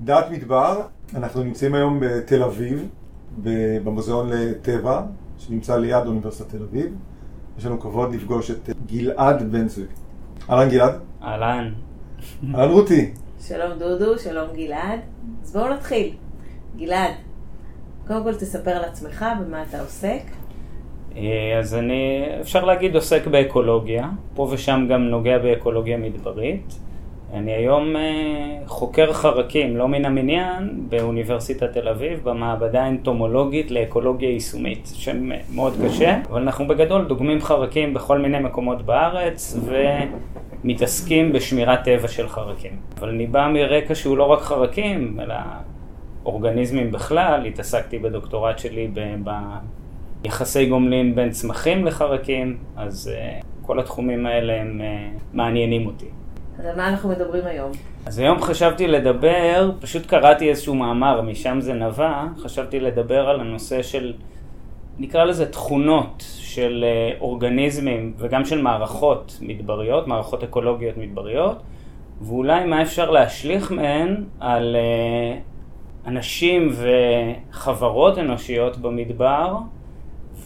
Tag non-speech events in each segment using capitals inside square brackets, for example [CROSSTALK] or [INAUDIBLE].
דעת מדבר, אנחנו נמצאים היום בתל אביב, במוזיאון לטבע, שנמצא ליד אוניברסיטת תל אביב. יש לנו כבוד לפגוש את גלעד בן צבי. אהלן גלעד. אהלן. אהלן רותי. שלום דודו, שלום גלעד. אז בואו נתחיל. גלעד, קודם כל תספר על עצמך במה אתה עוסק. אה, אז אני, אפשר להגיד, עוסק באקולוגיה. פה ושם גם נוגע באקולוגיה מדברית. אני היום אה, חוקר חרקים, לא מן המניין, באוניברסיטת תל אביב, במעבדה האנטומולוגית לאקולוגיה יישומית, שם מאוד קשה, אבל אנחנו בגדול דוגמים חרקים בכל מיני מקומות בארץ, ומתעסקים בשמירת טבע של חרקים. אבל אני בא מרקע שהוא לא רק חרקים, אלא אורגניזמים בכלל, התעסקתי בדוקטורט שלי ביחסי גומלין בין צמחים לחרקים, אז אה, כל התחומים האלה הם אה, מעניינים אותי. אז על מה אנחנו מדברים היום? אז היום חשבתי לדבר, פשוט קראתי איזשהו מאמר, משם זה נבע, חשבתי לדבר על הנושא של, נקרא לזה תכונות של אה, אורגניזמים וגם של מערכות מדבריות, מערכות אקולוגיות מדבריות, ואולי מה אפשר להשליך מהן על אה, אנשים וחברות אנושיות במדבר,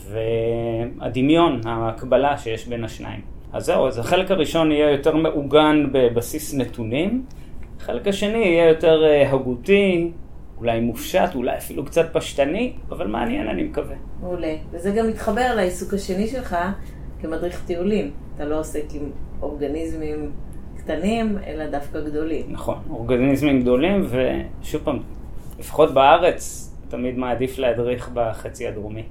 והדמיון, ההקבלה שיש בין השניים. אז זהו, אז החלק הראשון יהיה יותר מעוגן בבסיס נתונים, החלק השני יהיה יותר אה, הגותי, אולי מופשט, אולי אפילו קצת פשטני, אבל מעניין אני מקווה. מעולה. וזה גם מתחבר לעיסוק השני שלך כמדריך טיולים. אתה לא עוסק עם אורגניזמים קטנים, אלא דווקא גדולים. נכון, אורגניזמים גדולים, ושוב פעם, לפחות בארץ, תמיד מעדיף להדריך בחצי הדרומי.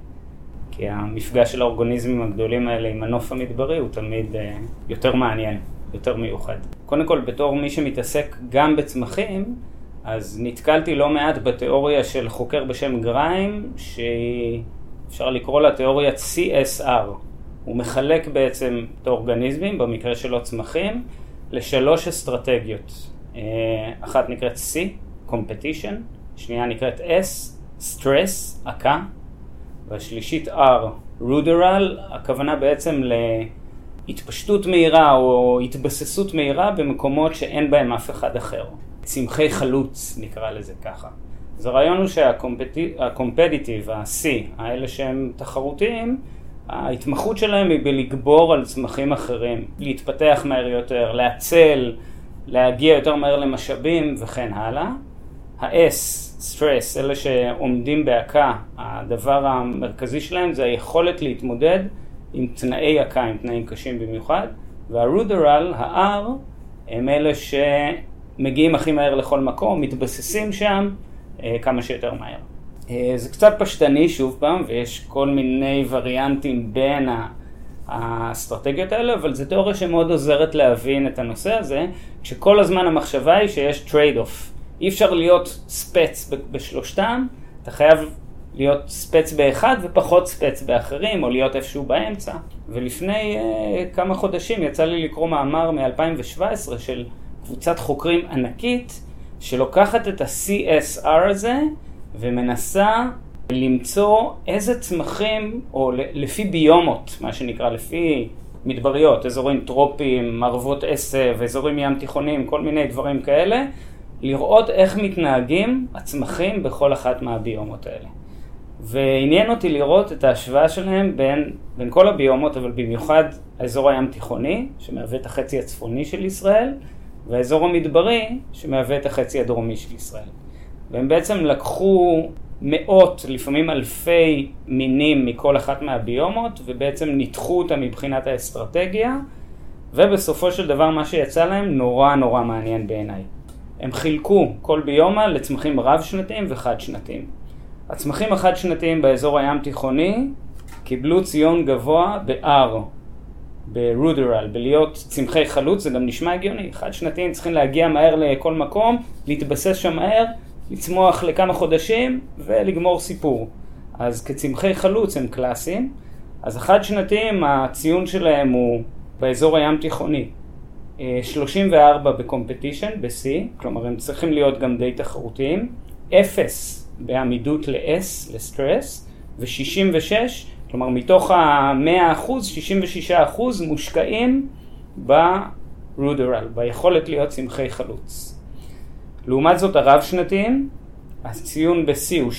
כי המפגש של האורגניזמים הגדולים האלה עם הנוף המדברי הוא תמיד uh, יותר מעניין, יותר מיוחד. קודם כל, בתור מי שמתעסק גם בצמחים, אז נתקלתי לא מעט בתיאוריה של חוקר בשם גריים, שהיא, אפשר לקרוא לה תיאוריית CSR. הוא מחלק בעצם את האורגניזמים, במקרה שלו צמחים, לשלוש אסטרטגיות. Uh, אחת נקראת C, Competition, שנייה נקראת S, Stress, עקה, והשלישית R, רודרל, הכוונה בעצם להתפשטות מהירה או התבססות מהירה במקומות שאין בהם אף אחד אחר. צמחי חלוץ נקרא לזה ככה. אז הרעיון הוא שהקומפטיטיב, ה-C, האלה שהם תחרותיים, ההתמחות שלהם היא בלגבור על צמחים אחרים, להתפתח מהר יותר, להצל, להגיע יותר מהר למשאבים וכן הלאה. ה-S, סטרס, אלה שעומדים בהקה, הדבר המרכזי שלהם זה היכולת להתמודד עם תנאי הקה, עם תנאים קשים במיוחד, והרודרל, ה-R, הם אלה שמגיעים הכי מהר לכל מקום, מתבססים שם אה, כמה שיותר מהר. אה, זה קצת פשטני שוב פעם, ויש כל מיני וריאנטים בין האסטרטגיות האלה, אבל זו תיאוריה שמאוד עוזרת להבין את הנושא הזה, כשכל הזמן המחשבה היא שיש אוף. אי אפשר להיות ספץ בשלושתם, אתה חייב להיות ספץ באחד ופחות ספץ באחרים, או להיות איפשהו באמצע. ולפני uh, כמה חודשים יצא לי לקרוא מאמר מ-2017 של קבוצת חוקרים ענקית, שלוקחת את ה-CSR הזה ומנסה למצוא איזה צמחים, או לפי ביומות, מה שנקרא, לפי מדבריות, אזורים טרופיים, מערבות עשב, אזורים ים תיכוניים, כל מיני דברים כאלה, לראות איך מתנהגים הצמחים בכל אחת מהביומות האלה. ועניין אותי לראות את ההשוואה שלהם בין, בין כל הביומות, אבל במיוחד האזור הים תיכוני, שמהווה את החצי הצפוני של ישראל, והאזור המדברי, שמהווה את החצי הדרומי של ישראל. והם בעצם לקחו מאות, לפעמים אלפי מינים מכל אחת מהביומות, ובעצם ניתחו אותם מבחינת האסטרטגיה, ובסופו של דבר מה שיצא להם נורא נורא מעניין בעיניי. הם חילקו כל ביומה לצמחים רב-שנתיים וחד-שנתיים. הצמחים החד-שנתיים באזור הים תיכוני קיבלו ציון גבוה ב-R, ברודרל, בלהיות צמחי חלוץ, זה גם נשמע הגיוני, חד-שנתיים צריכים להגיע מהר לכל מקום, להתבסס שם מהר, לצמוח לכמה חודשים ולגמור סיפור. אז כצמחי חלוץ הם קלאסיים, אז החד-שנתיים הציון שלהם הוא באזור הים תיכוני 34 בקומפטישן, ב-C, כלומר הם צריכים להיות גם די תחרותיים, 0 בעמידות ל-S, לסטרס, ו-66, כלומר מתוך ה-100%, 66% מושקעים ברודרל, ביכולת להיות צמחי חלוץ. לעומת זאת הרב-שנתיים, הציון ב-C הוא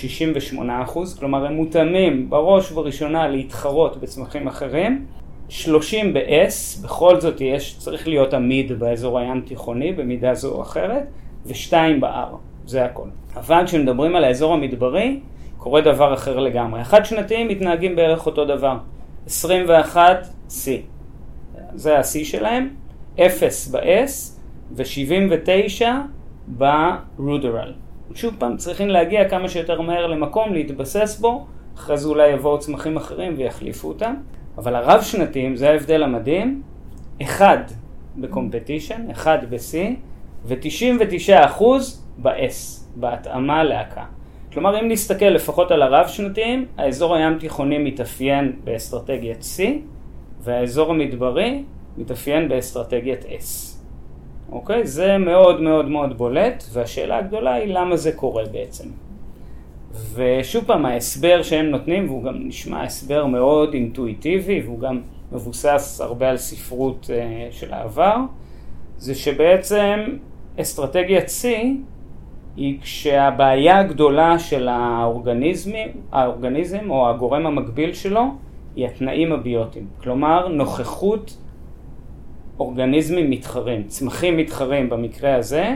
68%, כלומר הם מותאמים בראש ובראשונה להתחרות בצמחים אחרים, 30 ב-S, בכל זאת יש, צריך להיות עמיד באזור הים תיכוני במידה זו או אחרת, ו-2 ב-R, זה הכל. אבל כשמדברים על האזור המדברי, קורה דבר אחר לגמרי. החד שנתיים מתנהגים בערך אותו דבר. 21 C, זה ה-C שלהם, 0 ב-S ו-79 ברודרל. שוב פעם, צריכים להגיע כמה שיותר מהר למקום, להתבסס בו, אחרי זה אולי יבואו צמחים אחרים ויחליפו אותם. אבל הרב שנתיים, זה ההבדל המדהים, אחד בקומפטישן, אחד ב-C, ו-99% ב-S, בהתאמה להקה. כלומר, אם נסתכל לפחות על הרב שנתיים, האזור הים תיכוני מתאפיין באסטרטגיית C, והאזור המדברי מתאפיין באסטרטגיית S. אוקיי? זה מאוד מאוד מאוד בולט, והשאלה הגדולה היא למה זה קורה בעצם. ושוב פעם, ההסבר שהם נותנים, והוא גם נשמע הסבר מאוד אינטואיטיבי, והוא גם מבוסס הרבה על ספרות uh, של העבר, זה שבעצם אסטרטגיית C היא כשהבעיה הגדולה של האורגניזמים, האורגניזם או הגורם המקביל שלו היא התנאים הביוטיים. כלומר, נוכחות אורגניזמים מתחרים, צמחים מתחרים במקרה הזה,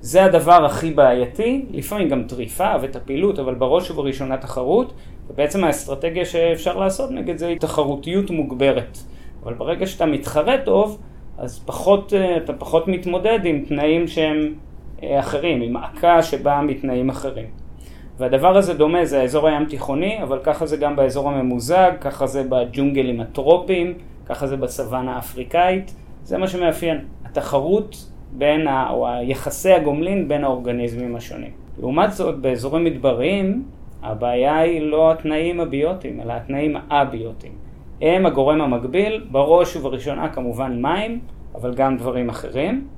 זה הדבר הכי בעייתי, לפעמים גם טריפה וטפילות, אבל בראש ובראשונה תחרות, ובעצם האסטרטגיה שאפשר לעשות נגד זה היא תחרותיות מוגברת. אבל ברגע שאתה מתחרה טוב, אז פחות, אה, אתה פחות מתמודד עם תנאים שהם אה, אחרים, עם מעקה שבאה מתנאים אחרים. והדבר הזה דומה, זה האזור הים תיכוני, אבל ככה זה גם באזור הממוזג, ככה זה בג'ונגלים הטרופיים, ככה זה בסוואנה האפריקאית, זה מה שמאפיין. התחרות בין, ה, או היחסי הגומלין בין האורגניזמים השונים. לעומת זאת, באזורים מדבריים, הבעיה היא לא התנאים הביוטיים, אלא התנאים הביוטיים. הם הגורם המקביל, בראש ובראשונה כמובן מים, אבל גם דברים אחרים.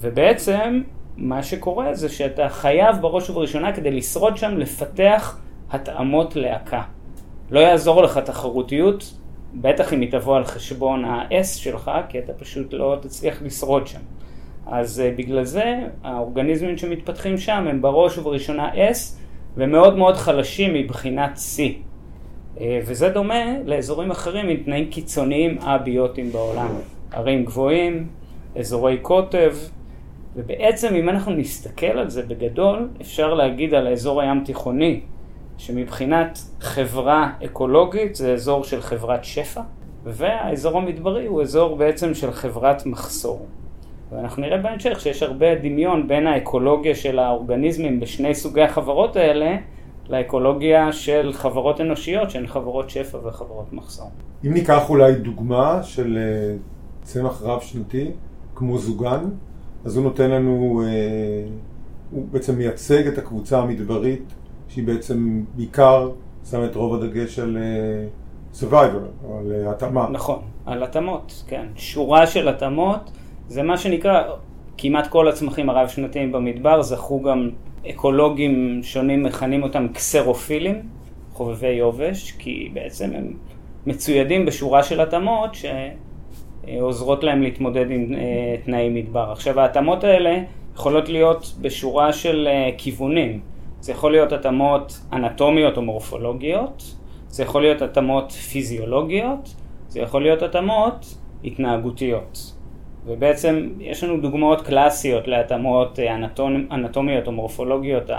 ובעצם מה שקורה זה שאתה חייב בראש ובראשונה כדי לשרוד שם לפתח התאמות להקה. לא יעזור לך תחרותיות, בטח אם היא תבוא על חשבון ה-S שלך, כי אתה פשוט לא תצליח לשרוד שם. אז uh, בגלל זה האורגניזמים שמתפתחים שם הם בראש ובראשונה S ומאוד מאוד חלשים מבחינת C. Uh, וזה דומה לאזורים אחרים עם תנאים קיצוניים אביוטיים בעולם. ערים גבוהים, אזורי קוטב, ובעצם אם אנחנו נסתכל על זה בגדול, אפשר להגיד על האזור הים תיכוני, שמבחינת חברה אקולוגית זה אזור של חברת שפע, והאזור המדברי הוא אזור בעצם של חברת מחסור. ואנחנו נראה בהמשך שיש הרבה דמיון בין האקולוגיה של האורגניזמים בשני סוגי החברות האלה לאקולוגיה של חברות אנושיות שהן חברות שפע וחברות מחסור. אם ניקח אולי דוגמה של אה, צמח רב שנתי כמו זוגן, אז הוא נותן לנו, אה, הוא בעצם מייצג את הקבוצה המדברית שהיא בעצם בעיקר שמה את רוב הדגש על אה, survivor, על התאמה. נכון, על התאמות, כן. שורה של התאמות. זה מה שנקרא, כמעט כל הצמחים הרב-שנתיים במדבר זכו גם אקולוגים שונים מכנים אותם קסרופילים, חובבי יובש, כי בעצם הם מצוידים בשורה של התאמות שעוזרות להם להתמודד עם אה, תנאי מדבר. עכשיו ההתאמות האלה יכולות להיות בשורה של אה, כיוונים. זה יכול להיות התאמות אנטומיות או מורפולוגיות, זה יכול להיות התאמות פיזיולוגיות, זה יכול להיות התאמות התנהגותיות. ובעצם יש לנו דוגמאות קלאסיות להתאמות אה, אנטומ... אנטומיות או מורפולוגיות.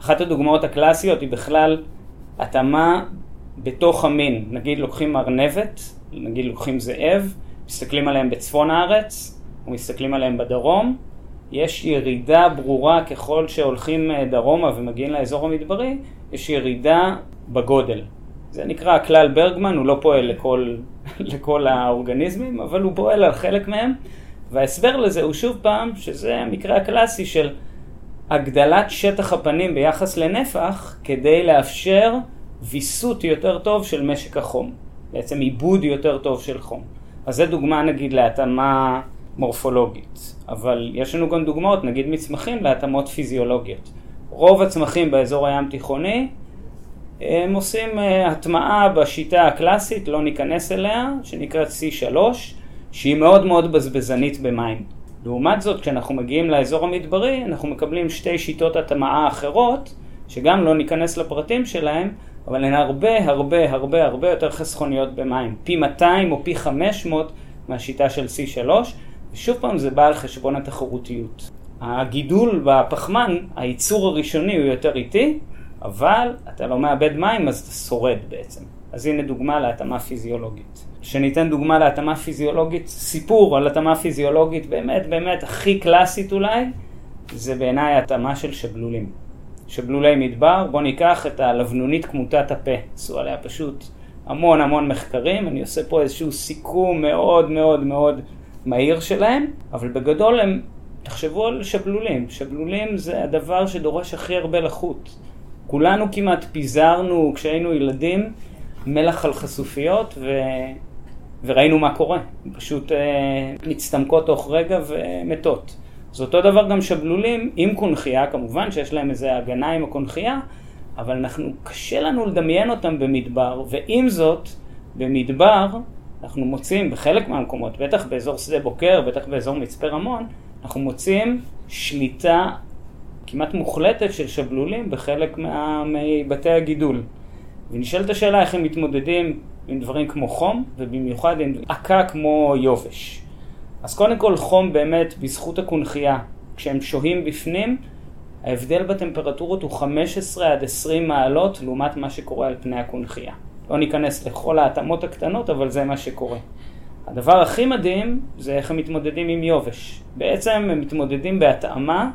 אחת הדוגמאות הקלאסיות היא בכלל התאמה בתוך המין. נגיד לוקחים ארנבת, נגיד לוקחים זאב, מסתכלים עליהם בצפון הארץ, או מסתכלים עליהם בדרום, יש ירידה ברורה ככל שהולכים אה, דרומה ומגיעים לאזור המדברי, יש ירידה בגודל. זה נקרא כלל ברגמן, הוא לא פועל לכל, [LAUGHS] לכל האורגניזמים, אבל הוא פועל על חלק מהם, וההסבר לזה הוא שוב פעם, שזה המקרה הקלאסי של הגדלת שטח הפנים ביחס לנפח, כדי לאפשר ויסות יותר טוב של משק החום, בעצם עיבוד יותר טוב של חום. אז זה דוגמה נגיד להתאמה מורפולוגית, אבל יש לנו גם דוגמאות, נגיד מצמחים, להתאמות פיזיולוגיות. רוב הצמחים באזור הים תיכוני הם עושים אה, הטמעה בשיטה הקלאסית, לא ניכנס אליה, שנקראת C3, שהיא מאוד מאוד בזבזנית במים. לעומת זאת, כשאנחנו מגיעים לאזור המדברי, אנחנו מקבלים שתי שיטות הטמעה אחרות, שגם לא ניכנס לפרטים שלהם, אבל הן הרבה הרבה הרבה הרבה יותר חסכוניות במים. פי 200 או פי 500 מהשיטה של C3, ושוב פעם זה בא על חשבון התחרותיות. הגידול בפחמן, הייצור הראשוני הוא יותר איטי, אבל אתה לא מאבד מים אז אתה שורד בעצם. אז הנה דוגמה להתאמה פיזיולוגית. שניתן דוגמה להתאמה פיזיולוגית, סיפור על התאמה פיזיולוגית באמת באמת הכי קלאסית אולי, זה בעיניי התאמה של שבלולים. שבלולי מדבר, בואו ניקח את הלבנונית כמותת הפה, עשו עליה פשוט המון המון מחקרים, אני עושה פה איזשהו סיכום מאוד מאוד מאוד מהיר שלהם, אבל בגדול הם, תחשבו על שבלולים, שבלולים זה הדבר שדורש הכי הרבה לחות. כולנו כמעט פיזרנו כשהיינו ילדים מלח על חשופיות ו... וראינו מה קורה, פשוט אה, מצטמקות תוך רגע ומתות. זה אותו דבר גם שבלולים עם קונכייה, כמובן שיש להם איזה הגנה עם הקונכייה, אבל אנחנו, קשה לנו לדמיין אותם במדבר, ועם זאת, במדבר אנחנו מוצאים בחלק מהמקומות, בטח באזור שדה בוקר, בטח באזור מצפה רמון, אנחנו מוצאים שליטה כמעט מוחלטת של שבלולים בחלק מה, מבתי הגידול. ונשאלת השאלה איך הם מתמודדים עם דברים כמו חום, ובמיוחד עם עקה כמו יובש. אז קודם כל חום באמת בזכות הקונכייה, כשהם שוהים בפנים, ההבדל בטמפרטורות הוא 15 עד 20 מעלות לעומת מה שקורה על פני הקונכייה. לא ניכנס לכל ההתאמות הקטנות, אבל זה מה שקורה. הדבר הכי מדהים זה איך הם מתמודדים עם יובש. בעצם הם מתמודדים בהתאמה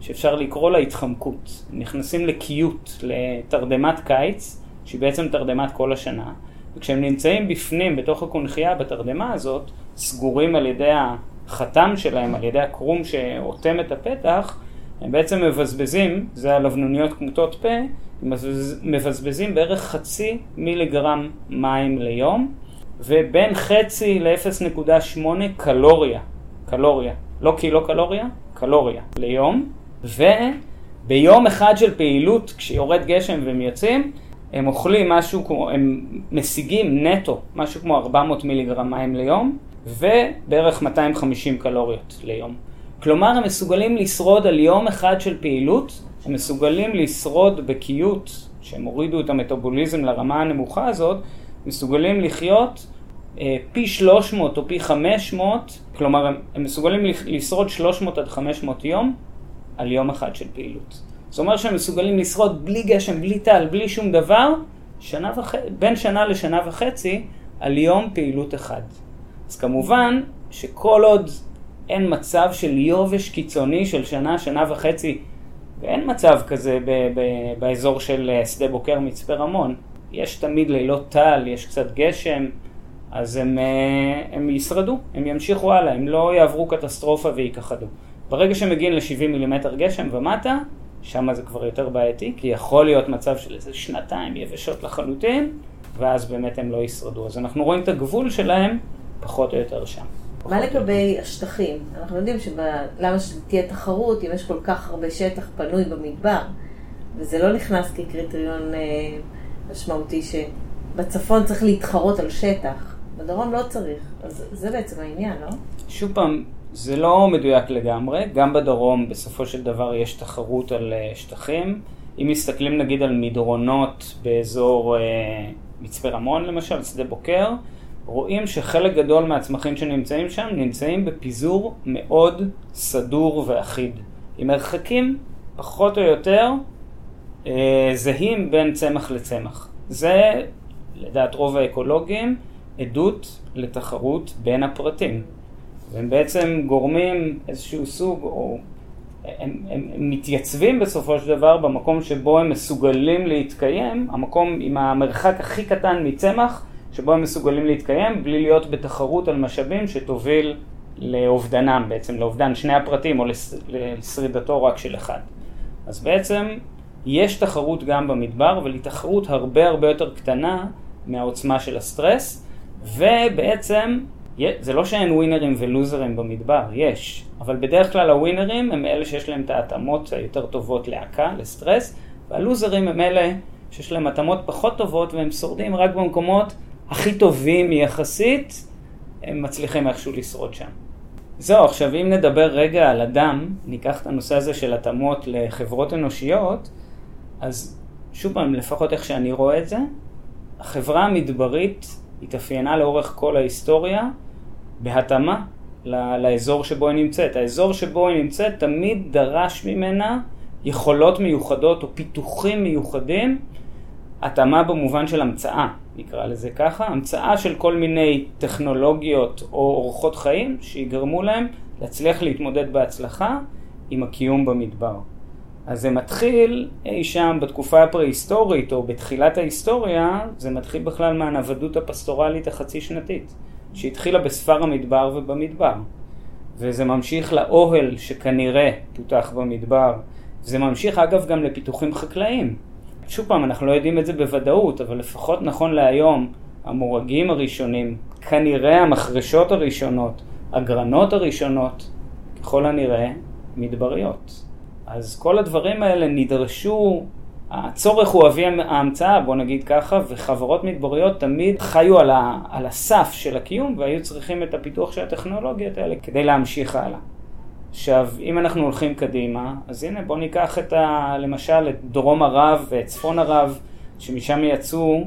שאפשר לקרוא לה התחמקות. נכנסים לקיות, לתרדמת קיץ, שהיא בעצם תרדמת כל השנה, וכשהם נמצאים בפנים, בתוך הקונכייה, בתרדמה הזאת, סגורים על ידי החתם שלהם, על ידי הקרום שאוטם את הפתח, הם בעצם מבזבזים, זה הלבנוניות כמותות פה, מבזבזים בערך חצי מיליגרם מים ליום, ובין חצי ל-0.8 קלוריה, קלוריה, לא קילו קלוריה, קלוריה ליום, וביום אחד של פעילות, כשיורד גשם והם יוצאים, הם אוכלים משהו כמו, הם משיגים נטו משהו כמו 400 מיליגרם מים ליום, ובערך 250 קלוריות ליום. כלומר, הם מסוגלים לשרוד על יום אחד של פעילות, הם מסוגלים לשרוד בקיות, שהם הורידו את המטאבוליזם לרמה הנמוכה הזאת, מסוגלים לחיות אה, פי 300 או פי 500, כלומר, הם, הם מסוגלים לשרוד 300 עד 500 יום על יום אחד של פעילות. זאת אומרת שהם מסוגלים לשרוד בלי גשם, בלי טל, בלי שום דבר, שנה וח... בין שנה לשנה וחצי על יום פעילות אחד. אז כמובן שכל עוד אין מצב של יובש קיצוני של שנה, שנה וחצי, ואין מצב כזה ב- ב- באזור של אה, שדה בוקר מצפה רמון, יש תמיד לילות טל, יש קצת גשם, אז הם, אה, הם ישרדו, הם ימשיכו הלאה, הם לא יעברו קטסטרופה וייכחדו. ברגע שהם מגיעים ל-70 מילימטר גשם ומטה, שם זה כבר יותר בעייתי, כי יכול להיות מצב של איזה שנתיים יבשות לחלוטין, ואז באמת הם לא ישרדו. אז אנחנו רואים את הגבול שלהם פחות או יותר שם. מה לגבי השטחים? אנחנו יודעים למה שתהיה תחרות אם יש כל כך הרבה שטח פנוי במדבר, וזה לא נכנס כקריטריון אה, משמעותי שבצפון צריך להתחרות על שטח, בדרום לא צריך. אז זה בעצם העניין, לא? שוב פעם, זה לא מדויק לגמרי, גם בדרום בסופו של דבר יש תחרות על אה, שטחים. אם מסתכלים נגיד על מדרונות באזור אה, מצפה רמון למשל, שדה בוקר, רואים שחלק גדול מהצמחים שנמצאים שם נמצאים בפיזור מאוד סדור ואחיד, עם מרחקים פחות או יותר אה, זהים בין צמח לצמח. זה, לדעת רוב האקולוגים, עדות לתחרות בין הפרטים. והם בעצם גורמים איזשהו סוג, או הם, הם, הם מתייצבים בסופו של דבר במקום שבו הם מסוגלים להתקיים, המקום עם המרחק הכי קטן מצמח, שבו הם מסוגלים להתקיים בלי להיות בתחרות על משאבים שתוביל לאובדנם בעצם, לאובדן שני הפרטים או לשרידתו רק של אחד. אז בעצם יש תחרות גם במדבר, אבל היא תחרות הרבה הרבה יותר קטנה מהעוצמה של הסטרס, ובעצם זה לא שאין ווינרים ולוזרים במדבר, יש, אבל בדרך כלל הווינרים הם אלה שיש להם את ההתאמות היותר טובות להקה, לסטרס, והלוזרים הם אלה שיש להם התאמות פחות טובות והם שורדים רק במקומות הכי טובים יחסית, הם מצליחים איכשהו לשרוד שם. זהו, עכשיו אם נדבר רגע על אדם, ניקח את הנושא הזה של התאמות לחברות אנושיות, אז שוב פעם, לפחות איך שאני רואה את זה, החברה המדברית התאפיינה לאורך כל ההיסטוריה בהתאמה לאזור שבו היא נמצאת. האזור שבו היא נמצאת תמיד דרש ממנה יכולות מיוחדות או פיתוחים מיוחדים, התאמה במובן של המצאה, נקרא לזה ככה, המצאה של כל מיני טכנולוגיות או אורחות חיים שיגרמו להם להצליח להתמודד בהצלחה עם הקיום במדבר. אז זה מתחיל אי שם בתקופה הפרה-היסטורית או בתחילת ההיסטוריה, זה מתחיל בכלל מהנוודות הפסטורלית החצי שנתית, שהתחילה בספר המדבר ובמדבר. וזה ממשיך לאוהל שכנראה פותח במדבר. זה ממשיך אגב גם לפיתוחים חקלאיים. שוב פעם, אנחנו לא יודעים את זה בוודאות, אבל לפחות נכון להיום, המורגים הראשונים, כנראה המחרשות הראשונות, הגרנות הראשונות, ככל הנראה, מדבריות. אז כל הדברים האלה נדרשו, הצורך הוא אבי ההמצאה, בוא נגיד ככה, וחברות מדבריות תמיד חיו על, ה, על הסף של הקיום והיו צריכים את הפיתוח של הטכנולוגיות האלה כדי להמשיך הלאה. עכשיו, אם אנחנו הולכים קדימה, אז הנה בואו ניקח את ה, למשל את דרום ערב ואת צפון ערב, שמשם יצאו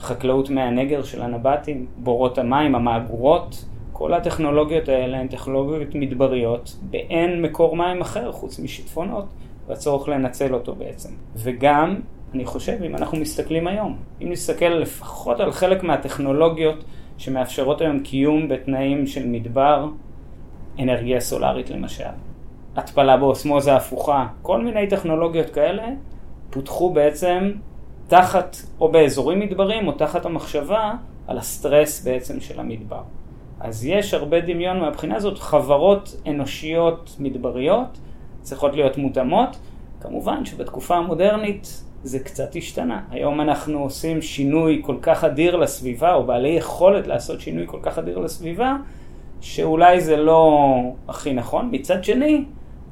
חקלאות מהנגר של הנבטים, בורות המים, המאגורות, כל הטכנולוגיות האלה הן טכנולוגיות מדבריות, באין מקור מים אחר חוץ משיטפונות, והצורך לנצל אותו בעצם. וגם, אני חושב, אם אנחנו מסתכלים היום, אם נסתכל לפחות על חלק מהטכנולוגיות שמאפשרות היום קיום בתנאים של מדבר, אנרגיה סולארית למשל, התפלה באוסמוזה הפוכה, כל מיני טכנולוגיות כאלה פותחו בעצם תחת, או באזורים מדברים, או תחת המחשבה על הסטרס בעצם של המדבר. אז יש הרבה דמיון מהבחינה הזאת, חברות אנושיות מדבריות צריכות להיות מותאמות. כמובן שבתקופה המודרנית זה קצת השתנה. היום אנחנו עושים שינוי כל כך אדיר לסביבה, או בעלי יכולת לעשות שינוי כל כך אדיר לסביבה, שאולי זה לא הכי נכון. מצד שני,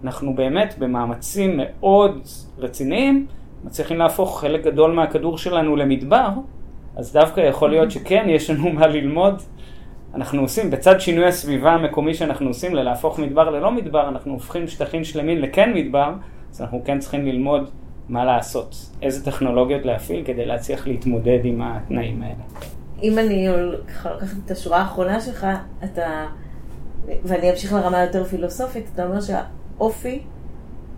אנחנו באמת במאמצים מאוד רציניים מצליחים להפוך חלק גדול מהכדור שלנו למדבר, אז דווקא יכול להיות שכן, יש לנו מה ללמוד. אנחנו עושים, בצד שינוי הסביבה המקומי שאנחנו עושים ללהפוך מדבר ללא מדבר, אנחנו הופכים שטחים שלמים לכן מדבר, אז אנחנו כן צריכים ללמוד מה לעשות, איזה טכנולוגיות להפעיל כדי להצליח להתמודד עם התנאים האלה. אם אני לוקחת את השורה האחרונה שלך, אתה, ואני אמשיך לרמה יותר פילוסופית, אתה אומר שהאופי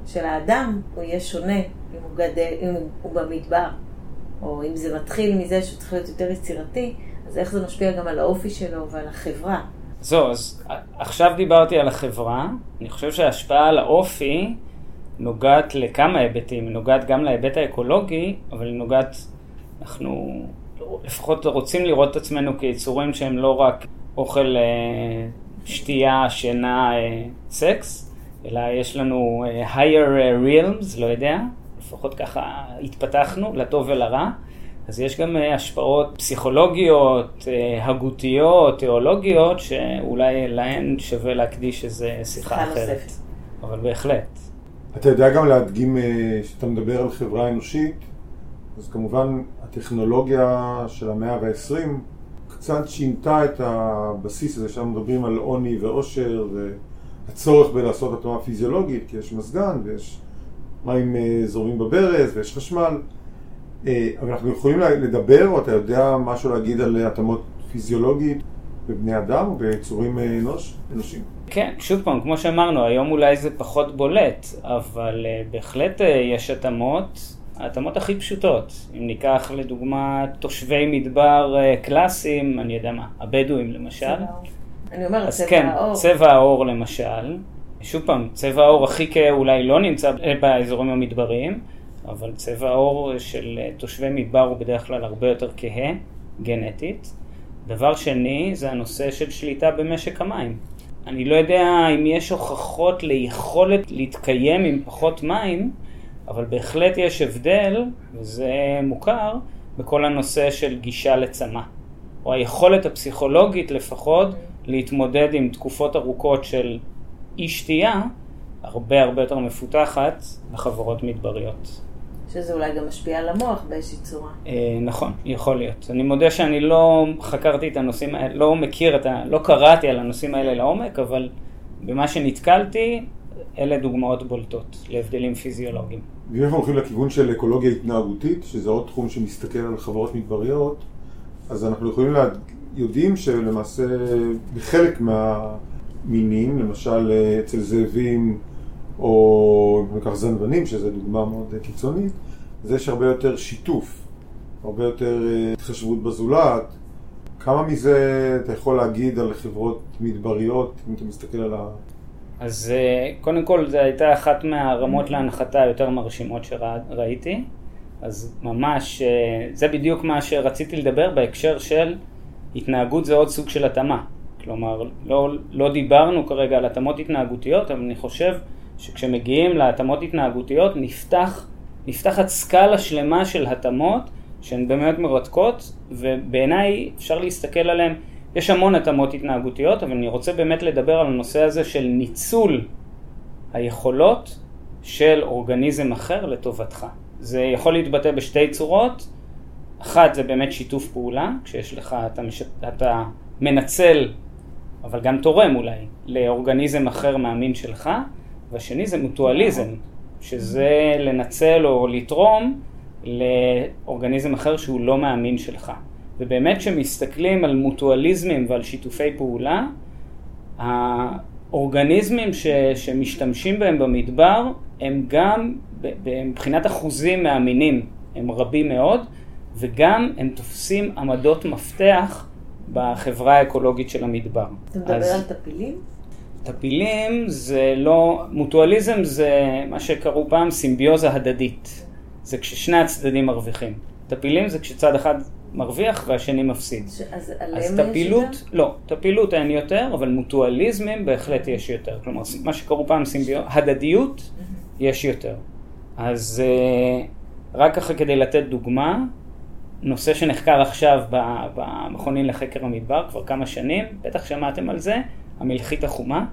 של האדם הוא יהיה שונה אם הוא, גדל, אם הוא במדבר, או אם זה מתחיל מזה שהוא צריך להיות יותר יצירתי, אז איך זה משפיע גם על האופי שלו ועל החברה? זהו, אז עכשיו דיברתי על החברה, אני חושב שההשפעה על האופי נוגעת לכמה היבטים, היא נוגעת גם להיבט האקולוגי, אבל היא נוגעת, אנחנו לפחות רוצים לראות את עצמנו כיצורים שהם לא רק אוכל, אה, שתייה, שינה, אה, סקס, אלא יש לנו אה, higher realms, לא יודע, לפחות ככה התפתחנו, לטוב ולרע. אז יש גם השפעות פסיכולוגיות, הגותיות, תיאולוגיות, שאולי להן שווה להקדיש איזה שיחה אחרת. אבל בהחלט. אתה יודע גם להדגים, כשאתה מדבר על חברה אנושית, אז כמובן הטכנולוגיה של המאה ה-20 קצת שינתה את הבסיס הזה, שם מדברים על עוני ועושר והצורך בלעשות התאמה פיזיולוגית, כי יש מזגן ויש מים אה, זורמים בברז ויש חשמל. אה, אבל אנחנו יכולים לדבר, או אתה יודע משהו להגיד על התאמות פיזיולוגית בבני אדם או ביצורים אה, אנוש, אנושים? כן, שוב פעם, כמו שאמרנו, היום אולי זה פחות בולט, אבל בהחלט יש התאמות. ההתאמות הכי פשוטות, אם ניקח לדוגמה תושבי מדבר אה, קלאסיים, אני יודע מה, הבדואים למשל. אני אומרת צבע כן, העור. צבע העור למשל. שוב פעם, צבע העור הכי כהה אולי לא נמצא באזורים המדבריים, אבל צבע העור של אה, תושבי מדבר הוא בדרך כלל הרבה יותר כהה, גנטית. דבר שני, זה הנושא של שליטה במשק המים. אני לא יודע אם יש הוכחות ליכולת להתקיים עם פחות מים, אבל בהחלט יש הבדל, וזה מוכר, בכל הנושא של גישה לצמא. או היכולת הפסיכולוגית לפחות להתמודד עם תקופות ארוכות של אי שתייה, הרבה הרבה יותר מפותחת לחברות מדבריות. שזה אולי גם משפיע על המוח באיזושהי צורה. אה, נכון, יכול להיות. אני מודה שאני לא חקרתי את הנושאים האלה, לא מכיר את ה... לא קראתי על הנושאים האלה לעומק, אבל במה שנתקלתי, אלה דוגמאות בולטות להבדלים פיזיולוגיים. ואם אנחנו הולכים לכיוון של אקולוגיה התנהגותית, שזה עוד תחום שמסתכל על חברות מדבריות, אז אנחנו יכולים, לה... יודעים שלמעשה בחלק מהמינים, למשל אצל זאבים או ניקח זנבנים, שזו דוגמה מאוד קיצונית, אז יש הרבה יותר שיתוף, הרבה יותר אה, התחשבות בזולת. כמה מזה אתה יכול להגיד על חברות מדבריות, אם אתה מסתכל על ה... אז אה, קודם כל זו הייתה אחת מהרמות להנחתה היותר מרשימות שראיתי. אז ממש, אה, זה בדיוק מה שרציתי לדבר בהקשר של התנהגות זה עוד סוג של התאמה. כלומר, לא, לא דיברנו כרגע על התאמות התנהגותיות, אבל אני חושב שכשמגיעים להתאמות התנהגותיות נפתח, נפתחת סקאלה שלמה של התאמות שהן באמת מרתקות, ובעיניי אפשר להסתכל עליהן, יש המון התאמות התנהגותיות, אבל אני רוצה באמת לדבר על הנושא הזה של ניצול היכולות של אורגניזם אחר לטובתך. זה יכול להתבטא בשתי צורות, אחת זה באמת שיתוף פעולה, כשיש לך, אתה, מש... אתה מנצל, אבל גם תורם אולי, לאורגניזם אחר מהמין שלך, והשני זה מוטואליזם, שזה לנצל או לתרום לאורגניזם אחר שהוא לא מהמין שלך. ובאמת כשמסתכלים על מוטואליזמים ועל שיתופי פעולה, האורגניזמים ש, שמשתמשים בהם במדבר הם גם מבחינת אחוזים מהמינים הם רבים מאוד וגם הם תופסים עמדות מפתח בחברה האקולוגית של המדבר. אתה מדבר אז, על טפילים? טפילים זה לא, מוטואליזם זה מה שקראו פעם סימביוזה הדדית. זה כששני הצדדים מרוויחים. טפילים זה כשצד אחד מרוויח והשני מפסיד. ש... אז אז טפילות, לא, טפילות אין יותר, אבל מוטואליזמים בהחלט יש יותר. כלומר, מה שקראו פעם סימביוזה, הדדיות, יש יותר. אז אה, רק ככה כדי לתת דוגמה, נושא שנחקר עכשיו במכונים לחקר המדבר כבר כמה שנים, בטח שמעתם על זה, המלחית החומה.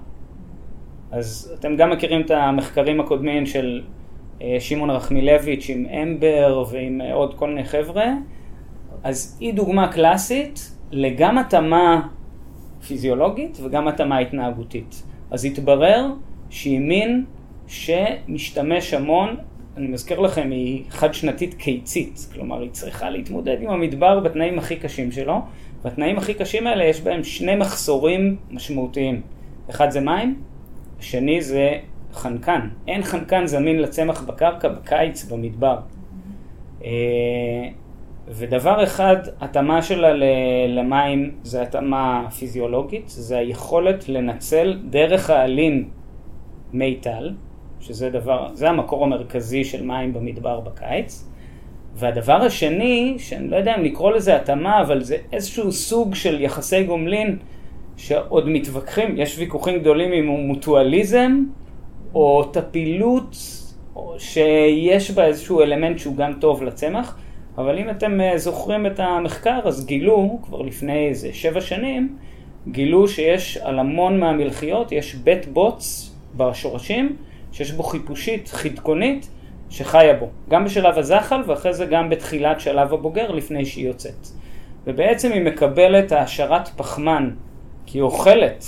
אז אתם גם מכירים את המחקרים הקודמים של אה, שמעון רחמילביץ' עם אמבר ועם אה, עוד כל מיני חבר'ה, אז היא דוגמה קלאסית לגם התאמה פיזיולוגית וגם התאמה התנהגותית. אז התברר שהיא מין שמשתמש המון, אני מזכיר לכם, היא חד שנתית קיצית, כלומר היא צריכה להתמודד עם המדבר בתנאים הכי קשים שלו, והתנאים הכי קשים האלה יש בהם שני מחסורים משמעותיים. אחד זה מים, השני זה חנקן. אין חנקן זמין לצמח בקרקע בקיץ במדבר. אה, ודבר אחד, התאמה שלה למים זה התאמה פיזיולוגית, זה היכולת לנצל דרך העלים מי טל, שזה דבר, זה המקור המרכזי של מים במדבר בקיץ. והדבר השני, שאני לא יודע אם לקרוא לזה התאמה, אבל זה איזשהו סוג של יחסי גומלין שעוד מתווכחים, יש ויכוחים גדולים אם הוא מוטואליזם או טפילות שיש בה איזשהו אלמנט שהוא גם טוב לצמח, אבל אם אתם אה, זוכרים את המחקר, אז גילו, כבר לפני איזה שבע שנים, גילו שיש על המון מהמלחיות, יש בית בוץ בשורשים, שיש בו חיפושית חדקונית שחיה בו, גם בשלב הזחל ואחרי זה גם בתחילת שלב הבוגר לפני שהיא יוצאת. ובעצם היא מקבלת העשרת פחמן כי היא אוכלת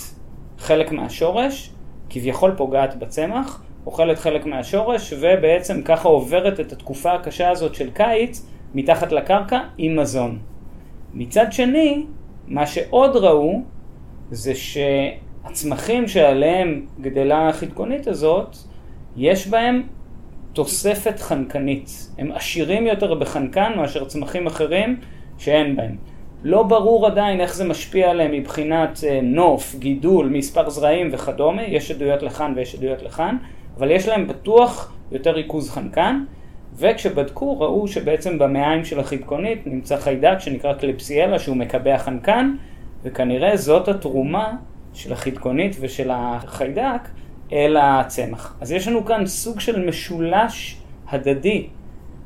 חלק מהשורש, כביכול פוגעת בצמח, אוכלת חלק מהשורש ובעצם ככה עוברת את התקופה הקשה הזאת של קיץ מתחת לקרקע עם מזון. מצד שני, מה שעוד ראו זה שהצמחים שעליהם גדלה החדקונית הזאת, יש בהם תוספת חנקנית. הם עשירים יותר בחנקן מאשר צמחים אחרים שאין בהם. לא ברור עדיין איך זה משפיע עליהם מבחינת אה, נוף, גידול, מספר זרעים וכדומה, יש עדויות לכאן ויש עדויות לכאן, אבל יש להם בטוח יותר ריכוז חנקן, וכשבדקו ראו שבעצם במעיים של החדקונית נמצא חיידק שנקרא קליפסיאלה שהוא מקבע חנקן, וכנראה זאת התרומה של החדקונית ושל החיידק אל הצמח. אז יש לנו כאן סוג של משולש הדדי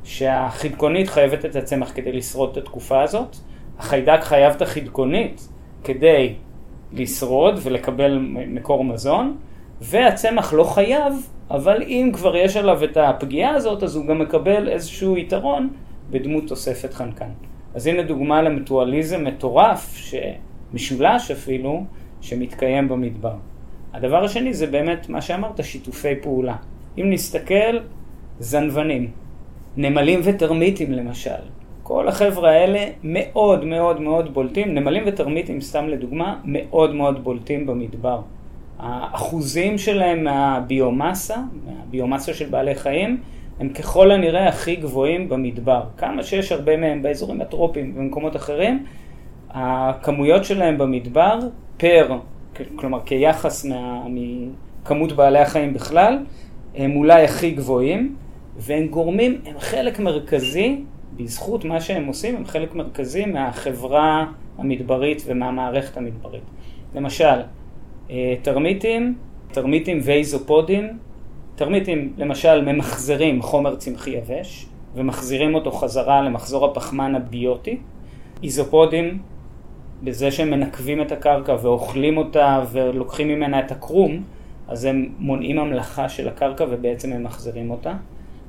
שהחדקונית חייבת את הצמח כדי לשרוד את התקופה הזאת. החיידק חייב את החדקונית כדי לשרוד ולקבל מקור מזון, והצמח לא חייב, אבל אם כבר יש עליו את הפגיעה הזאת, אז הוא גם מקבל איזשהו יתרון בדמות תוספת חנקן. אז הנה דוגמה למטואליזם מטורף, שמשולש אפילו, שמתקיים במדבר. הדבר השני זה באמת מה שאמרת, שיתופי פעולה. אם נסתכל, זנבנים, נמלים וטרמיטים למשל. כל החבר'ה האלה מאוד מאוד מאוד בולטים, נמלים וטרמיטים, סתם לדוגמה, מאוד מאוד בולטים במדבר. האחוזים שלהם מהביומאסה, מהביומאסה של בעלי חיים, הם ככל הנראה הכי גבוהים במדבר. כמה שיש הרבה מהם באזורים הטרופיים ובמקומות אחרים, הכמויות שלהם במדבר, פר, כלומר כיחס מה, מכמות בעלי החיים בכלל, הם אולי הכי גבוהים, והם גורמים, הם חלק מרכזי, בזכות מה שהם עושים, הם חלק מרכזי מהחברה המדברית ומהמערכת המדברית. למשל, אה, טרמיטים, טרמיטים ואיזופודים, טרמיטים למשל ממחזרים חומר צמחי יבש ומחזירים אותו חזרה למחזור הפחמן הביוטי. איזופודים, בזה שהם מנקבים את הקרקע ואוכלים אותה ולוקחים ממנה את הקרום, אז הם מונעים המלאכה של הקרקע ובעצם הם מחזירים אותה.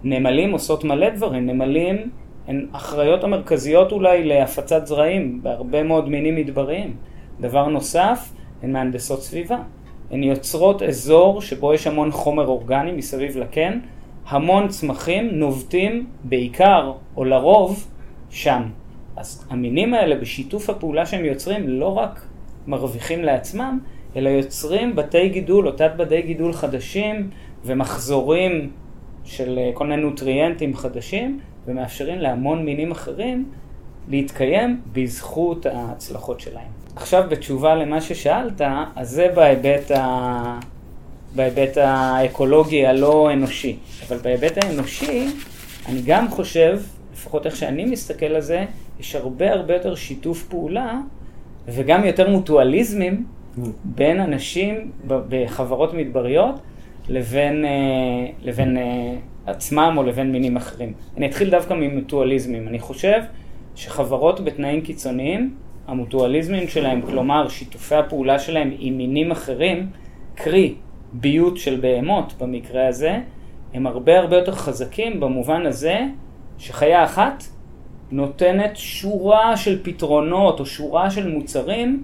נמלים עושות מלא דברים, נמלים הן אחראיות המרכזיות אולי להפצת זרעים בהרבה מאוד מינים מדבריים. דבר נוסף, הן מהנדסות סביבה. הן יוצרות אזור שבו יש המון חומר אורגני מסביב לקן, המון צמחים נובטים בעיקר או לרוב שם. אז המינים האלה בשיתוף הפעולה שהם יוצרים לא רק מרוויחים לעצמם, אלא יוצרים בתי גידול או תת בתי גידול חדשים ומחזורים של אה, כל מיני נוטריאנטים חדשים ומאפשרים להמון מינים אחרים להתקיים בזכות ההצלחות שלהם. עכשיו בתשובה למה ששאלת, אז זה בהיבט, ה... בהיבט האקולוגי הלא אנושי. אבל בהיבט האנושי, אני גם חושב, לפחות איך שאני מסתכל על זה, יש הרבה הרבה יותר שיתוף פעולה וגם יותר מוטואליזמים mm. בין אנשים בחברות מדבריות לבין, אה, לבין אה, עצמם או לבין מינים אחרים. אני אתחיל דווקא ממוטואליזמים. אני חושב שחברות בתנאים קיצוניים המוטואליזמים שלהם, כלומר שיתופי הפעולה שלהם עם מינים אחרים, קרי ביות של בהמות במקרה הזה, הם הרבה הרבה יותר חזקים במובן הזה שחיה אחת נותנת שורה של פתרונות או שורה של מוצרים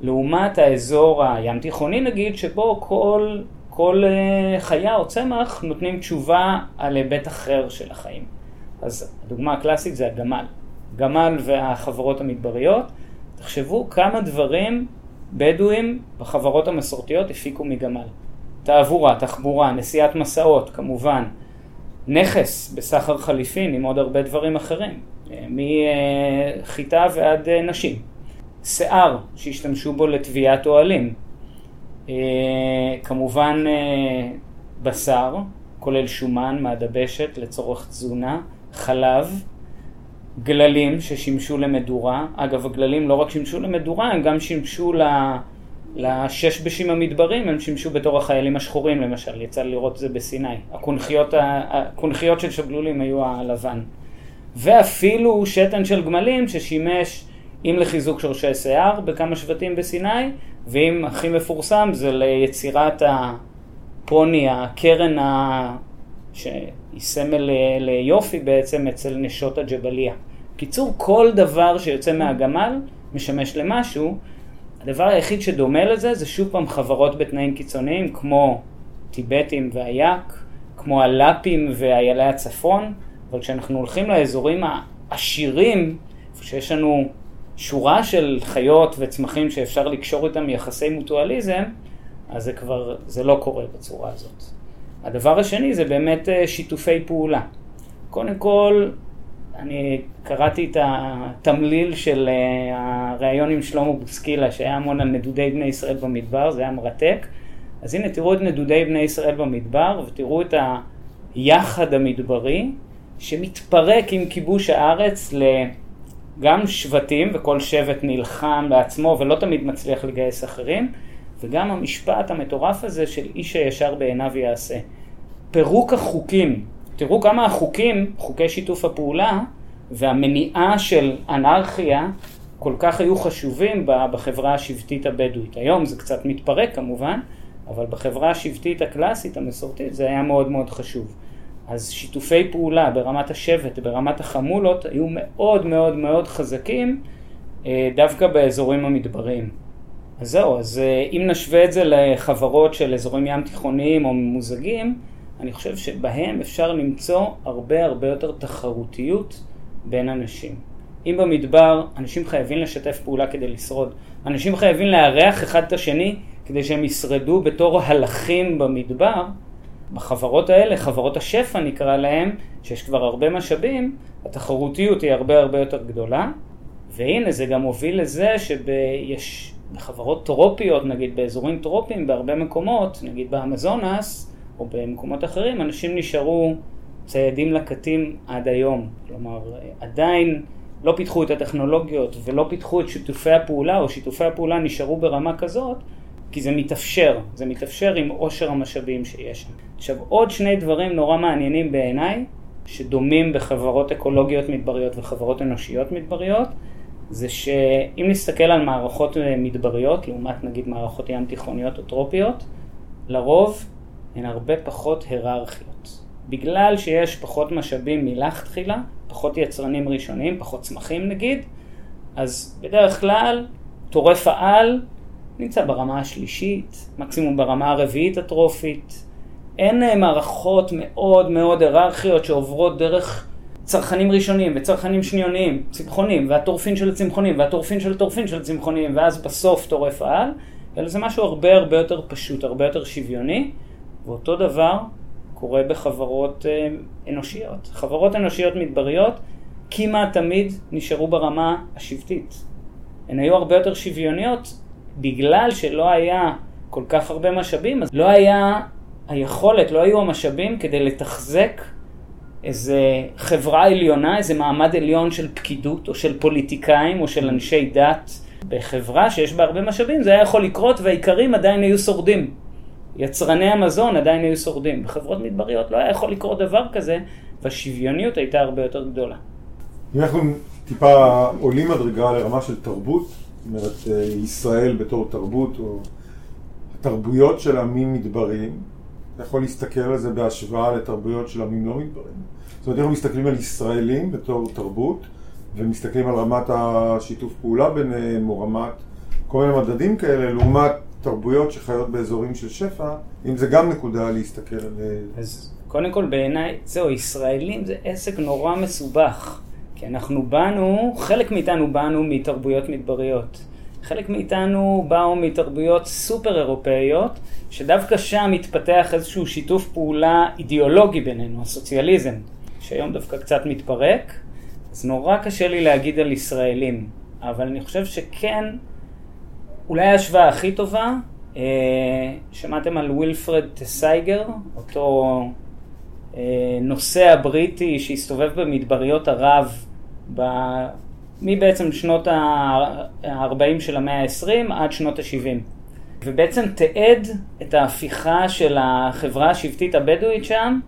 לעומת האזור הים תיכוני נגיד, שבו כל, כל אה, חיה או צמח נותנים תשובה על היבט אחר של החיים. אז הדוגמה הקלאסית זה הגמל. גמל והחברות המדבריות תחשבו כמה דברים בדואים בחברות המסורתיות הפיקו מגמל. תעבורה, תחבורה, נסיעת מסעות, כמובן. נכס בסחר חליפין עם עוד הרבה דברים אחרים. מחיטה ועד נשים. שיער שהשתמשו בו לטביעת אוהלים. כמובן בשר, כולל שומן מהדבשת לצורך תזונה, חלב, גללים ששימשו למדורה. אגב, הגללים לא רק שימשו למדורה, הם גם שימשו לשש בשים המדברים, הם שימשו בתור החיילים השחורים למשל, יצא לראות את זה בסיני. הקונכיות, הקונכיות של שבלולים היו הלבן. ואפילו שתן של גמלים ששימש אם לחיזוק שורשי שיער בכמה שבטים בסיני, ואם הכי מפורסם זה ליצירת הפוני, הקרן ה... שהיא סמל ליופי בעצם אצל נשות הג'בליה. קיצור, כל דבר שיוצא מהגמל משמש למשהו. הדבר היחיד שדומה לזה זה שוב פעם חברות בתנאים קיצוניים כמו טיבטים ואייק, כמו הלאפים ואיילי הצפון, אבל כשאנחנו הולכים לאזורים העשירים, שיש לנו שורה של חיות וצמחים שאפשר לקשור איתם יחסי מוטואליזם, אז זה כבר, זה לא קורה בצורה הזאת. הדבר השני זה באמת אה, שיתופי פעולה. קודם כל, אני קראתי את התמליל של אה, הריאיון עם שלמה בוסקילה, שהיה המון על נדודי בני ישראל במדבר, זה היה מרתק. אז הנה, תראו את נדודי בני ישראל במדבר, ותראו את היחד המדברי, שמתפרק עם כיבוש הארץ לגם שבטים, וכל שבט נלחם בעצמו ולא תמיד מצליח לגייס אחרים, וגם המשפט המטורף הזה של איש הישר בעיניו יעשה. פירוק החוקים תראו כמה החוקים, חוקי שיתוף הפעולה והמניעה של אנרכיה כל כך היו חשובים בחברה השבטית הבדואית. היום זה קצת מתפרק כמובן, אבל בחברה השבטית הקלאסית המסורתית זה היה מאוד מאוד חשוב. אז שיתופי פעולה ברמת השבט, ברמת החמולות, היו מאוד מאוד מאוד חזקים אה, דווקא באזורים המדבריים. אז זהו, אז אה, אם נשווה את זה לחברות של אזורים ים תיכוניים או ממוזגים, אני חושב שבהם אפשר למצוא הרבה הרבה יותר תחרותיות בין אנשים. אם במדבר אנשים חייבים לשתף פעולה כדי לשרוד, אנשים חייבים לארח אחד את השני כדי שהם ישרדו בתור הלכים במדבר, בחברות האלה, חברות השפע נקרא להם, שיש כבר הרבה משאבים, התחרותיות היא הרבה הרבה יותר גדולה, והנה זה גם הוביל לזה שיש בחברות טרופיות, נגיד באזורים טרופיים בהרבה מקומות, נגיד באמזונס או במקומות אחרים, אנשים נשארו ציידים לקטים עד היום. כלומר, עדיין לא פיתחו את הטכנולוגיות ולא פיתחו את שיתופי הפעולה, או שיתופי הפעולה נשארו ברמה כזאת, כי זה מתאפשר, זה מתאפשר עם עושר המשאבים שיש שם. עכשיו, עוד שני דברים נורא מעניינים בעיניי, שדומים בחברות אקולוגיות מדבריות וחברות אנושיות מדבריות, זה שאם נסתכל על מערכות מדבריות, לעומת נגיד מערכות ים תיכוניות או טרופיות, לרוב הן הרבה פחות היררכיות. בגלל שיש פחות משאבים מלכתחילה, פחות יצרנים ראשונים, פחות צמחים נגיד, אז בדרך כלל טורף העל נמצא ברמה השלישית, מקסימום ברמה הרביעית הטרופית. אין אה, מערכות מאוד מאוד היררכיות שעוברות דרך צרכנים ראשונים וצרכנים שניוניים, צמחונים, והטורפין של הצמחונים, והטורפין של הטורפין של הצמחונים, ואז בסוף טורף העל, אלא זה משהו הרבה הרבה יותר פשוט, הרבה יותר שוויוני, ואותו דבר קורה בחברות אה, אנושיות. חברות אנושיות מדבריות כמעט תמיד נשארו ברמה השבטית. הן היו הרבה יותר שוויוניות בגלל שלא היה כל כך הרבה משאבים, אז לא היה היכולת, לא היו המשאבים כדי לתחזק איזה חברה עליונה, איזה מעמד עליון של פקידות או של פוליטיקאים או של אנשי דת. בחברה שיש בה הרבה משאבים זה היה יכול לקרות והאיכרים עדיין היו שורדים. יצרני המזון עדיין היו שורדים. בחברות מדבריות לא היה יכול לקרות דבר כזה, והשוויוניות הייתה הרבה יותר גדולה. אם אנחנו טיפה עולים מדרגה לרמה של תרבות, אומרת אה, ישראל בתור תרבות, או התרבויות של עמים מדבריים, אתה יכול להסתכל על זה בהשוואה לתרבויות של עמים לא מדבריים. זאת אומרת, אנחנו מסתכלים על ישראלים בתור תרבות, ומסתכלים על רמת השיתוף פעולה ביניהם, או רמת כל מיני מדדים כאלה, לעומת תרבויות שחיות באזורים של שפע, אם זה גם נקודה להסתכל על... אז קודם כל בעיניי, זהו, ישראלים זה עסק נורא מסובך. כי אנחנו באנו, חלק מאיתנו באנו מתרבויות מדבריות. חלק מאיתנו באו מתרבויות סופר אירופאיות, שדווקא שם התפתח איזשהו שיתוף פעולה אידיאולוגי בינינו, הסוציאליזם, שהיום דווקא קצת מתפרק. אז נורא קשה לי להגיד על ישראלים, אבל אני חושב שכן אולי ההשוואה הכי טובה, אה, שמעתם על ווילפרד תסיגר, אותו אה, נוסע בריטי שהסתובב במדבריות ערב ב... מבעצם שנות ה-40 של המאה ה-20 עד שנות ה-70. ובעצם תיעד את ההפיכה של החברה השבטית הבדואית שם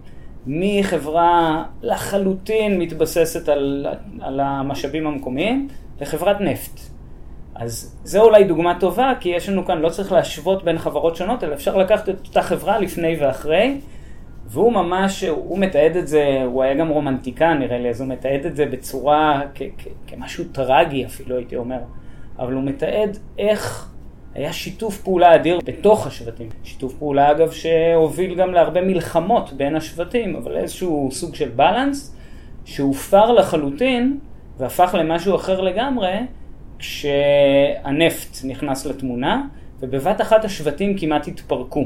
מחברה לחלוטין מתבססת על, על המשאבים המקומיים לחברת נפט. אז זה אולי דוגמה טובה, כי יש לנו כאן, לא צריך להשוות בין חברות שונות, אלא אפשר לקחת את אותה חברה לפני ואחרי, והוא ממש, הוא מתעד את זה, הוא היה גם רומנטיקן נראה לי, אז הוא מתעד את זה בצורה, כמשהו טרגי אפילו הייתי אומר, אבל הוא מתעד איך היה שיתוף פעולה אדיר בתוך השבטים. שיתוף פעולה אגב שהוביל גם להרבה מלחמות בין השבטים, אבל איזשהו סוג של בלנס שהופר לחלוטין והפך למשהו אחר לגמרי, כשהנפט נכנס לתמונה, ובבת אחת השבטים כמעט התפרקו.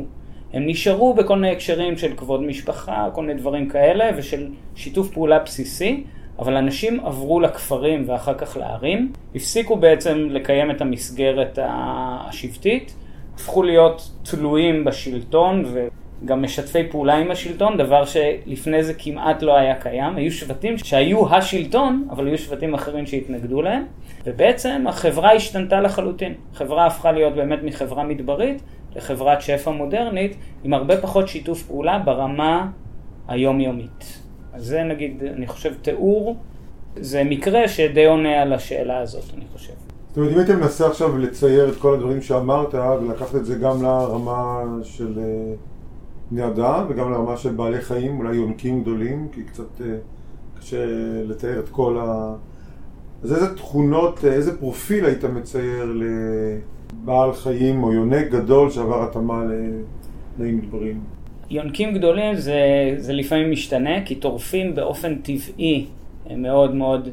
הם נשארו בכל מיני הקשרים של כבוד משפחה, כל מיני דברים כאלה, ושל שיתוף פעולה בסיסי, אבל אנשים עברו לכפרים ואחר כך לערים, הפסיקו בעצם לקיים את המסגרת השבטית, הפכו להיות תלויים בשלטון וגם משתפי פעולה עם השלטון, דבר שלפני זה כמעט לא היה קיים. היו שבטים שהיו השלטון, אבל היו שבטים אחרים שהתנגדו להם. ובעצם החברה השתנתה לחלוטין. החברה הפכה להיות באמת מחברה מדברית לחברת שפע מודרנית, עם הרבה פחות שיתוף פעולה ברמה היומיומית. אז זה נגיד, אני חושב, תיאור, זה מקרה שדי עונה על השאלה הזאת, אני חושב. זאת אומרת, אם הייתי מנסה עכשיו לצייר את כל הדברים שאמרת, ולקחת את זה גם לרמה של אה, בני אדם, וגם לרמה של בעלי חיים, אולי יונקים גדולים, כי קצת אה, קשה לתאר את כל ה... אז איזה תכונות, איזה פרופיל היית מצייר לבעל חיים או יונק גדול שעבר התאמה לתנאים מדבריים? יונקים גדולים זה, זה לפעמים משתנה, כי טורפים באופן טבעי הם מאוד מאוד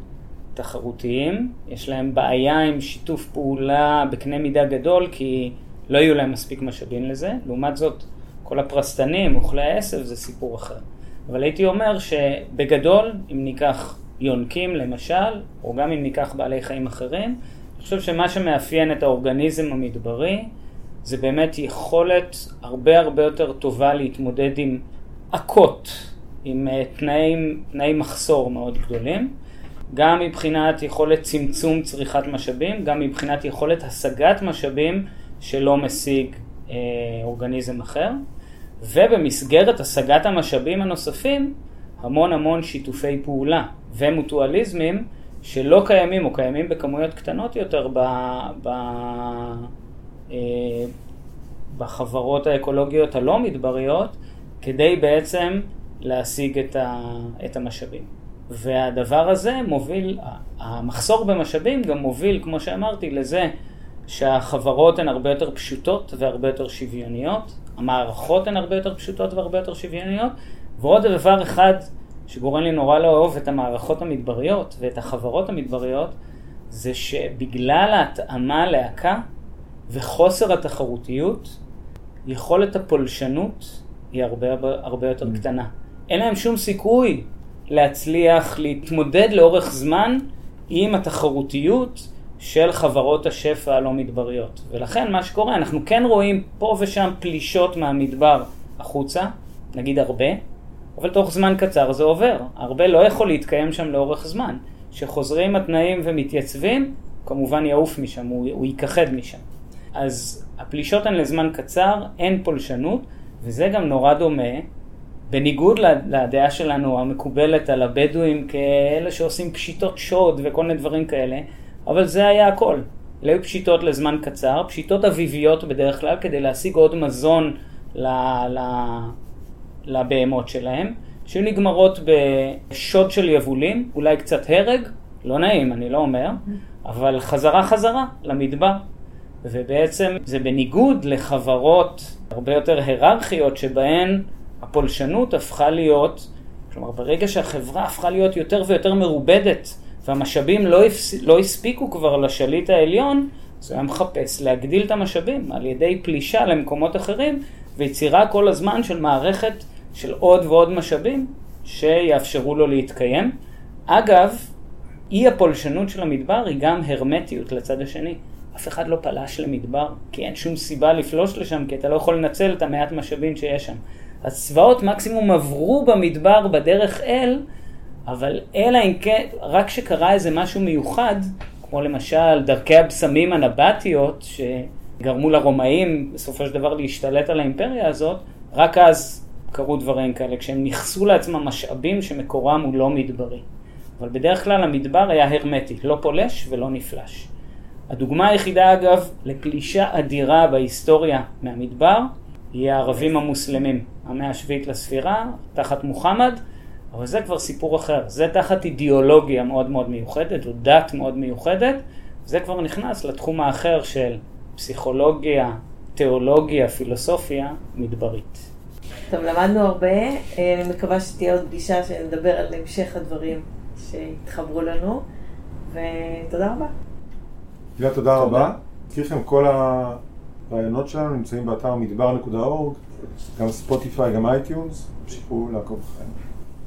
תחרותיים. יש להם בעיה עם שיתוף פעולה בקנה מידה גדול, כי לא יהיו להם מספיק משאבים לזה. לעומת זאת, כל הפרסטנים, אוכלי העשב, זה סיפור אחר. אבל הייתי אומר שבגדול, אם ניקח יונקים למשל, או גם אם ניקח בעלי חיים אחרים, אני חושב שמה שמאפיין את האורגניזם המדברי זה באמת יכולת הרבה הרבה יותר טובה להתמודד עם עכות, עם אה, תנאים, תנאי מחסור מאוד גדולים, גם מבחינת יכולת צמצום צריכת משאבים, גם מבחינת יכולת השגת משאבים שלא משיג אה, אורגניזם אחר, ובמסגרת השגת המשאבים הנוספים, המון המון שיתופי פעולה ומוטואליזמים שלא קיימים או קיימים בכמויות קטנות יותר ב, ב, אה, בחברות האקולוגיות הלא מדבריות, כדי בעצם להשיג את, ה, את המשאבים. והדבר הזה מוביל, המחסור במשאבים גם מוביל, כמו שאמרתי, לזה שהחברות הן הרבה יותר פשוטות והרבה יותר שוויוניות, המערכות הן הרבה יותר פשוטות והרבה יותר שוויוניות, ועוד דבר אחד שגורם לי נורא לאהוב את המערכות המדבריות ואת החברות המדבריות, זה שבגלל ההתאמה להקה וחוסר התחרותיות, יכולת הפולשנות היא הרבה, הרבה יותר mm. קטנה. אין להם שום סיכוי להצליח להתמודד לאורך זמן עם התחרותיות של חברות השפע הלא מדבריות. ולכן מה שקורה, אנחנו כן רואים פה ושם פלישות מהמדבר החוצה, נגיד הרבה, אבל תוך זמן קצר זה עובר. הרבה לא יכול להתקיים שם לאורך זמן. כשחוזרים התנאים ומתייצבים, כמובן יעוף משם, הוא, הוא ייכחד משם. אז הפלישות הן לזמן קצר, אין פולשנות, וזה גם נורא דומה, בניגוד לדעה שלנו המקובלת על הבדואים כאלה שעושים פשיטות שוד וכל מיני דברים כאלה, אבל זה היה הכל. אלה היו פשיטות לזמן קצר, פשיטות אביביות בדרך כלל, כדי להשיג עוד מזון ל, ל, לבהמות שלהם, שהיו נגמרות בשוד של יבולים, אולי קצת הרג, לא נעים, אני לא אומר, אבל חזרה חזרה למדבר. ובעצם זה בניגוד לחברות הרבה יותר היררכיות שבהן הפולשנות הפכה להיות, כלומר ברגע שהחברה הפכה להיות יותר ויותר מרובדת והמשאבים לא, הפס... לא הספיקו כבר לשליט העליון, אז הוא היה מחפש להגדיל את המשאבים על ידי פלישה למקומות אחרים ויצירה כל הזמן של מערכת של עוד ועוד משאבים שיאפשרו לו להתקיים. אגב, אי הפולשנות של המדבר היא גם הרמטיות לצד השני. אף אחד לא פלש למדבר, כי אין שום סיבה לפלוש לשם, כי אתה לא יכול לנצל את המעט משאבים שיש שם. הצבאות מקסימום עברו במדבר בדרך אל, אבל אלא אם כן, רק שקרה איזה משהו מיוחד, כמו למשל דרכי הבשמים הנבטיות, שגרמו לרומאים בסופו של דבר להשתלט על האימפריה הזאת, רק אז קרו דברים כאלה, כשהם ניכסו לעצמם משאבים שמקורם הוא לא מדברי. אבל בדרך כלל המדבר היה הרמטי, לא פולש ולא נפלש. הדוגמה היחידה אגב לפלישה אדירה בהיסטוריה מהמדבר היא הערבים המוסלמים, המאה השביעית לספירה, תחת מוחמד, אבל זה כבר סיפור אחר, זה תחת אידיאולוגיה מאוד מאוד מיוחדת, או דת מאוד מיוחדת, זה כבר נכנס לתחום האחר של פסיכולוגיה, תיאולוגיה, פילוסופיה מדברית. טוב, למדנו הרבה, אני מקווה שתהיה עוד פגישה שנדבר על המשך הדברים שהתחברו לנו, ותודה רבה. תודה, תודה רבה. אזכיר לכם, כל הרעיונות שלנו נמצאים באתר מדבר.org, גם Spotify, גם iTunes, תמשיכו לעקוב אחרינו.